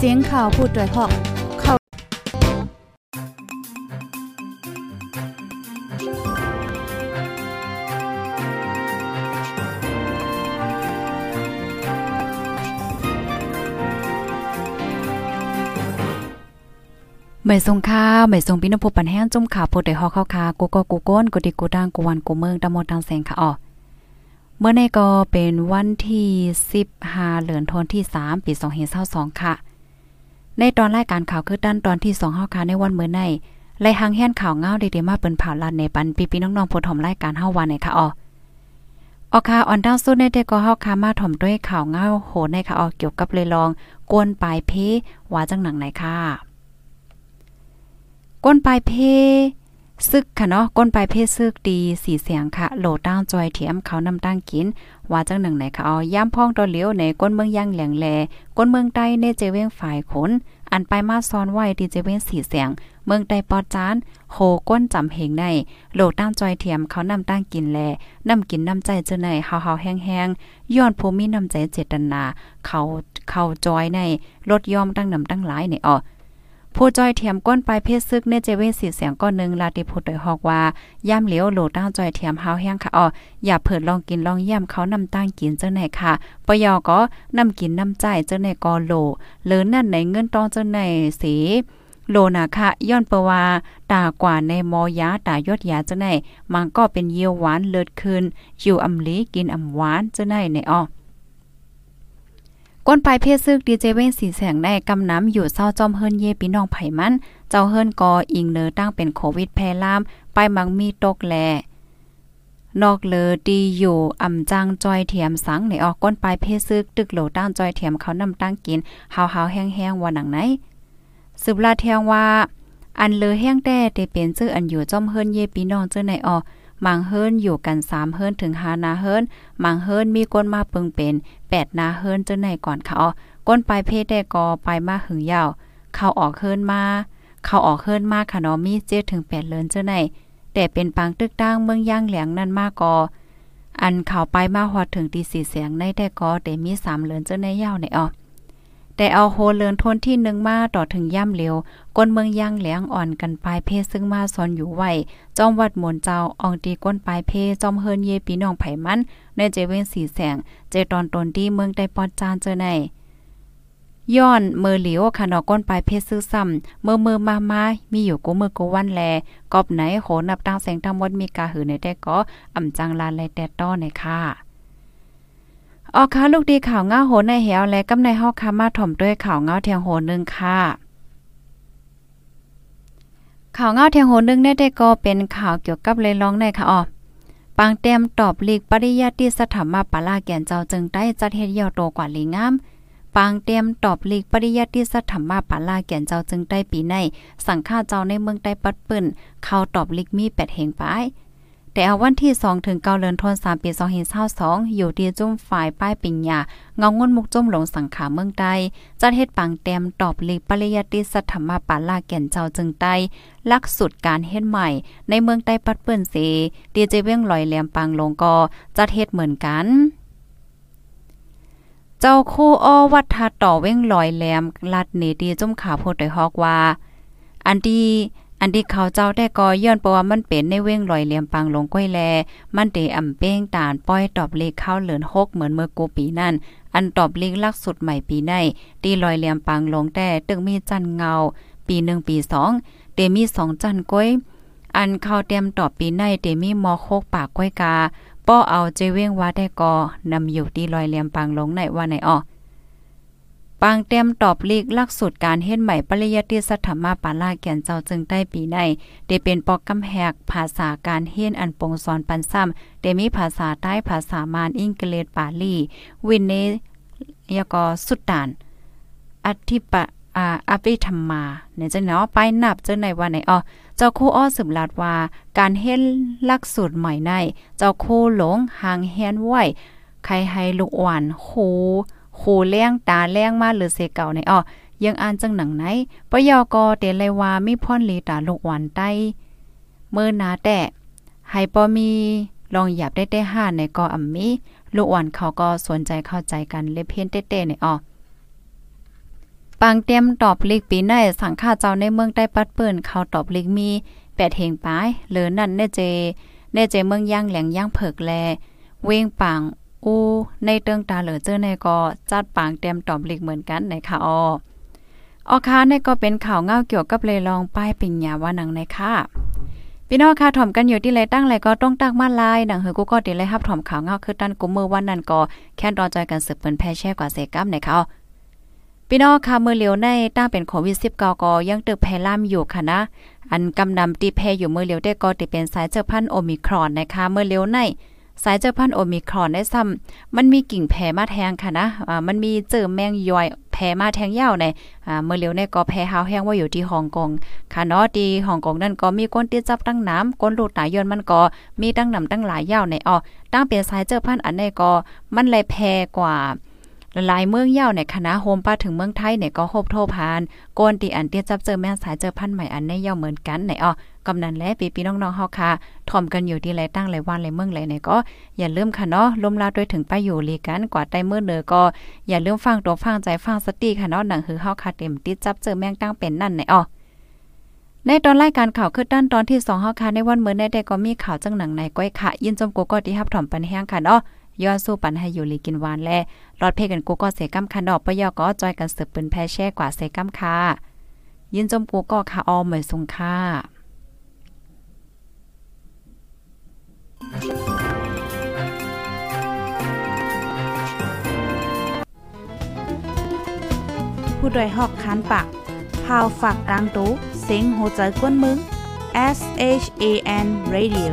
เสียงข่าวผู้ด้วยหอกเขาไม่ทรงข้าวไม่ทรงพี่นภพปันแห้งจุ่มข่าวโพดได้ฮอกข้าวคากูก็กูก้นกูดิกูดังกูวันกูเมืองตะมดตังแสงค่ะอ๋อเมื่อในก็เป็นวันที่15เหลือนทนที่ 3 ปี2022ค่ะ ในตอนรายการข่าวคือด้านตอนที่2เฮาค่ะในวันเมื่อในไล่หังแห่นข่าวเงาดีๆมาเปิ้นผ่าลันในปันปีๆน้องๆผู้ถมรายการเฮาวันในค่ะอ๋อออค่ะออนดาวสู้ในเด็กก็เฮาค่ะมาถมด้วยข่าวเงาโหในค่ะอ๋อเกี่ยวกับเลยลองกวนปลายเพว่าจังหนังไหนค่ะก้นปลายเพ ซึกค่ะเนาะก้นปลายเพศซึกดีสีเสียงค่ะ โหลดตั้งจอยเทียมเขานำตั้งกิน ว่าจังหนึ่งไหนค่ะเอาย่ำพ่องตอเลี้ยวในก้นเมืองย่างแหลงแลก้นเมืองใต้ในเจเวงฝ่ายขนอันไปมาซ้อนไว้ดีเจเวงสีเสียง เมืองใต้ปอจานโหก้นจำเหงในโหลดตั้งจอยเทียมเขานำตั้งกินแลนำกินนำใจเจอในเฮาๆแห้งๆย้อนภูมินำใจเจตนา เขาเขาจอยในรถยอมตั้งนำตั้งหลายในอ้อ ผู้จอยเทียมก้นปลายเพศซึกในเจเวสีเสียงก้อนหนึ่งลาติพูดโดยฮอกว่าย่ำเหลียวโหลด้างจอยเทียมเฮาแห้งค่ะอ๋ออย่าเผิดลองกินลองย่ำเขานำตั้งกินเจ้าไหนค่ะปยอก็นำกินนำใจเจ้าไหนก็โหลหรือนั่นในเงินตองเจ้าไหนสีโลนาค่ะย้อนเปว่าตากว่าในมอยาตายอดยาเจ้าไหนมันก็เป็นเยี่ยวหวานเลิศคืนอยู่อำลีกินอำหวานเจ้าไหนในอ้อ ก้นปลายเพศซึกดีเจเว้นสีแสงในกำน้ำอยู่เศร้าจอมเฮิรนเย่พี่น้องไผ่มัน เจ้าเฮิรนกออิงเนอตั้งเป็นโควิดแพร่ลามไปมังมีตกแลนอกเลอดีอยู่อ่ำจังจอยเทียมสังในออกก้นปลายเพศซึกตึกโหลตั้งจอยเทียมเขานำตั้งกินหาวๆแห้งๆว่าหนังไหนสืบลาเทียงว่า อันเลอแห้งแต่ได้เป็นชื่ออันอยู่จอมเฮิรนเย่พี่น้องเจ้าในออ มังเฮิรนอยู่กัน3เฮิรนถึง5นาเฮิรนมังเฮิรนมีก้นมาเปิงเป็น8นาเฮิรนเจ้าไหนก่อนเขาก้นปลายเพศได้กอไปมาหึงยาว เข้าออกเฮิรนมาเข้าออกเฮิรนมาค่ะเนาะมี7ถึง8เลินเจ้าไหนแต่เป็นปังตึกตั้งเมืองย่างแหลงนั่นมากกออันเข้าไปมาฮอดถึงตีสีเสียงในแต่กอแต่มี3เลินเจ้าในยาวในออ แต่เอาโฮเลินทนที่หนึ่งมาต่อถึงย่ำเหลวก้นเมืองย่างแหลงอ่อนกันปลายเพศซึ่งมาซอนอยู่ไหว้จอมวัดหมนเจ้าอองตีก้นปลายเพศจอมเฮิรนเยปีน้องไผมัน ในเจเวนสีแสง เจตอนตนที่เมืองได้ปอดจานเจอในย้อนเมอเหลียวค่ะนอก้นปลายเพศซื้อซ้ำเมื่อมือมามามีอยู่กูมือกูวันแลกอบไหนโหนับตั้งแสงทั้งหมดมีกาหือในแต่ก็อ่ำจังลานแลแต่ต้อในค่ะ ออกค่ะลูกดีข่าวง้าโหนในเหวและกำในฮอกค่ะมาถ่อมด้วยข่าวง้าเทียงโหนึงค่ะข่าวง้าเทียงโหนึงได้ได้ก็เป็นข่าวเกี่ยวกับเลยร้องในค่ะอ๋อปางเต็มตอบลีกปริยัติสถามาปาลาแก่นเจ้าจึงได้จัดเฮ็ดเหี่ยวโตกว่าลีงามปางเต็มตอบลีกปริยัติสถามาปาลาแก่นเจ้าจึงได้ปีใน สังฆาเจ้าในเมืองใต้ปัดปืนเข้าตอบลีกมี8เหงปาย แต่เอาวันที่2ถึง9เดือนธันวาคมปี2522อยู่ที่จุ่มฝ่ายป้ายปิญญาเงางนมุกจุ่มหลงสังขาเมืองใต้จัดเฮ็ดปังแต้มตอบลีปริยติสัทธรรมปาลาแก่นเจ้าจึงใต้ลักสุดการเฮ็ดใหม่ ในเมืองใต้ปัดเปิ้นเสดีเจเว้งลอยแหลมปังลงก็จัดเฮ็ดเหมือนกันเจ้าคู่อ้อวัดทาต่อเว้งลอยแหลมลัดเนดีจุ่มขาโพดได้ฮอกว่า อันที่ อันที่เขาเจ้าได้ก็ย้อนเพราะว่ามันเป็นในเว้งลอยเหลี่ยมปังลงก้อยแล มันเตอ่ำเป้งตานป้อยตอบเลขเข้าเหลือน6เหมือนเมื่อกูปีนั่น อันตอบเลขลักสุดใหม่ปีในตีลอยเหลี่ยมปังลงแต่ตึงมีจันเงา ปี1ปี2เตมี2จันก้อยอันเข้าเตรียมตอบปีในเตมีมอโคกปากก้อยกาป้อเอาเจเว้งว่าได้ก็นำอยู่ที่ลอยเหลี่ยมปังลงในว่าในอ้อ ปางเต็มตอบลีกลักสูตรการเฮ็ดใหม่ปริยติสัทธมาปาลาแก่นเจ้าจึงได้ปีในได้เป็นปอกกำแหกภาษาการเฮ็ดอันปงสอนปันซ้ำได้มีภาษาใต้ภาษามานอังกฤษปาลีวินเนยกสุดตานอธิปะอาอภิธรรมาเนี่ยจะเนาะไปนับเจ้าในวันไหนอ๋อเจ้าคู่อ้อสืบลาดว่า การเฮ็ดลักสูตรใหม่ใน เจ้าคู่หลงหางแฮนไหวใครให้ลูกอ่อนโค โคเลี้ยงตาเลี้ยงมาหรือเสเก่าในอ้อยังอ่านจังหนังไหนปยอกอเตเลยว่ามีพ่อนลีตาลูกหวานใต้เมื่อนาแต่ให้ปอมีลองหยับได้ได้ห้าในกออ่ำมีลูกหวานเขาก็สนใจเข้าใจกันเล็บเพี้ยนเต้ๆในอ้อปังเตรียมตอบลิกปีในสังฆาเจ้าในเมืองได้ปัดเปิ้นเขาตอบลิกมีแปดเฮงปายเหลือนั่นแน่เจแน่เจเมืองย่างแหลงย่างเผิกแล เวงปัง อูในเติงตาเหลือเจอในก็จัดปางเตรียมตอบหลิกเหมือนกันในค่ะออออคาในก็เป็นข่าวเงาเกี่ยวกับเลยลองป้ายปิญญาว่านังในค่ะพี่น้องค่ะถ่อมกันอยู่ที่ไรตั้งไรก็ต้องตั้งมาลายหนังเฮือกูก็ติเลยรับถ่อมข่าวเงาคือตันกุมมือวันนั้นก็แค่รอจอยกันสืบเปิ้นแพ่แช่กว่าเสกัมในเขาพี่น้องค่ะมือเหลียวในตั้งเป็นโควิด19ก็ยังตึกแพร่ล่ามอยู่ค่ะนะ อันกำนำตีแพอยู่มือเหลียวได้ก็ติเป็นสายเจอพันโอมิครอนนะคะมือเหลียวใน สายเจอพันโอมิครอนได้ซ้ำมันมีกิ่งแผ่มาแทงค่ะนะอ่ามันมีเจอแมงย่อยแผ่มาแทงยาวในอ่าเมื่อเหลียวในก็แผ่หาวแห้งว่าอยู่ที่ฮ่องกงค่ะเนาะที่ฮ่องกงนั่นก็มีก้นตี้จับตั้งน้ำก้นลูดหลายยนมันก็มีตั้งน้ำตั้งหลายยาวในอ๋อตั้งเป็นสายเจอพันอันในก็มันเลยแพกว่า หลายเมืองเย่าในคณะโฮมป้าถึงเมืองไทยเนี่ยก็โฮบโทผ่านโกนตีอันเตี้ยจับเจอแม่สายเจอพันใหม่อันในเย่าเหมือนกันไหนอ๋อกำนันและปีปีน้องๆเฮาค่ะถ่อมกันอยู่ที่ไรตั้งไรวันไรเมืองไรเนี่ยก็อย่าลืมค่ะเนาะลมลาด้วยถึงไปอยู่ลีกันกว่าใต้เมื่อเนอก็อย่าลืมฟังตัวฟังใจฟังสติค่ะเนาะหนังหือเฮาค่ะเต็มติดจับเจอแม่งตั้งเป็นนั่นไหนอ๋อในตอนรายการข่าวคือด้านตอนที่2เฮาค่ะในวันเมื้อในได้ก็มีข่าวจังหนังในก้อยค่ะ ยินจมกูก็ที่รับถ่อมปันแห้งค่ะเนาะย้อนสู้ปันให้อยู่ลีกินหวานแล รอดเพกันกูก็เสกำคันดอกปยอก็จอยกันสืบปืนแพ่แช่กว่าเสกำค่ะยินจมกูก็ค่ะออมเหมือนสงค่าผู้ดยหอกคันปากพาวฝากดังตู้เซ็งโหใจกวนมึง S H A N Radio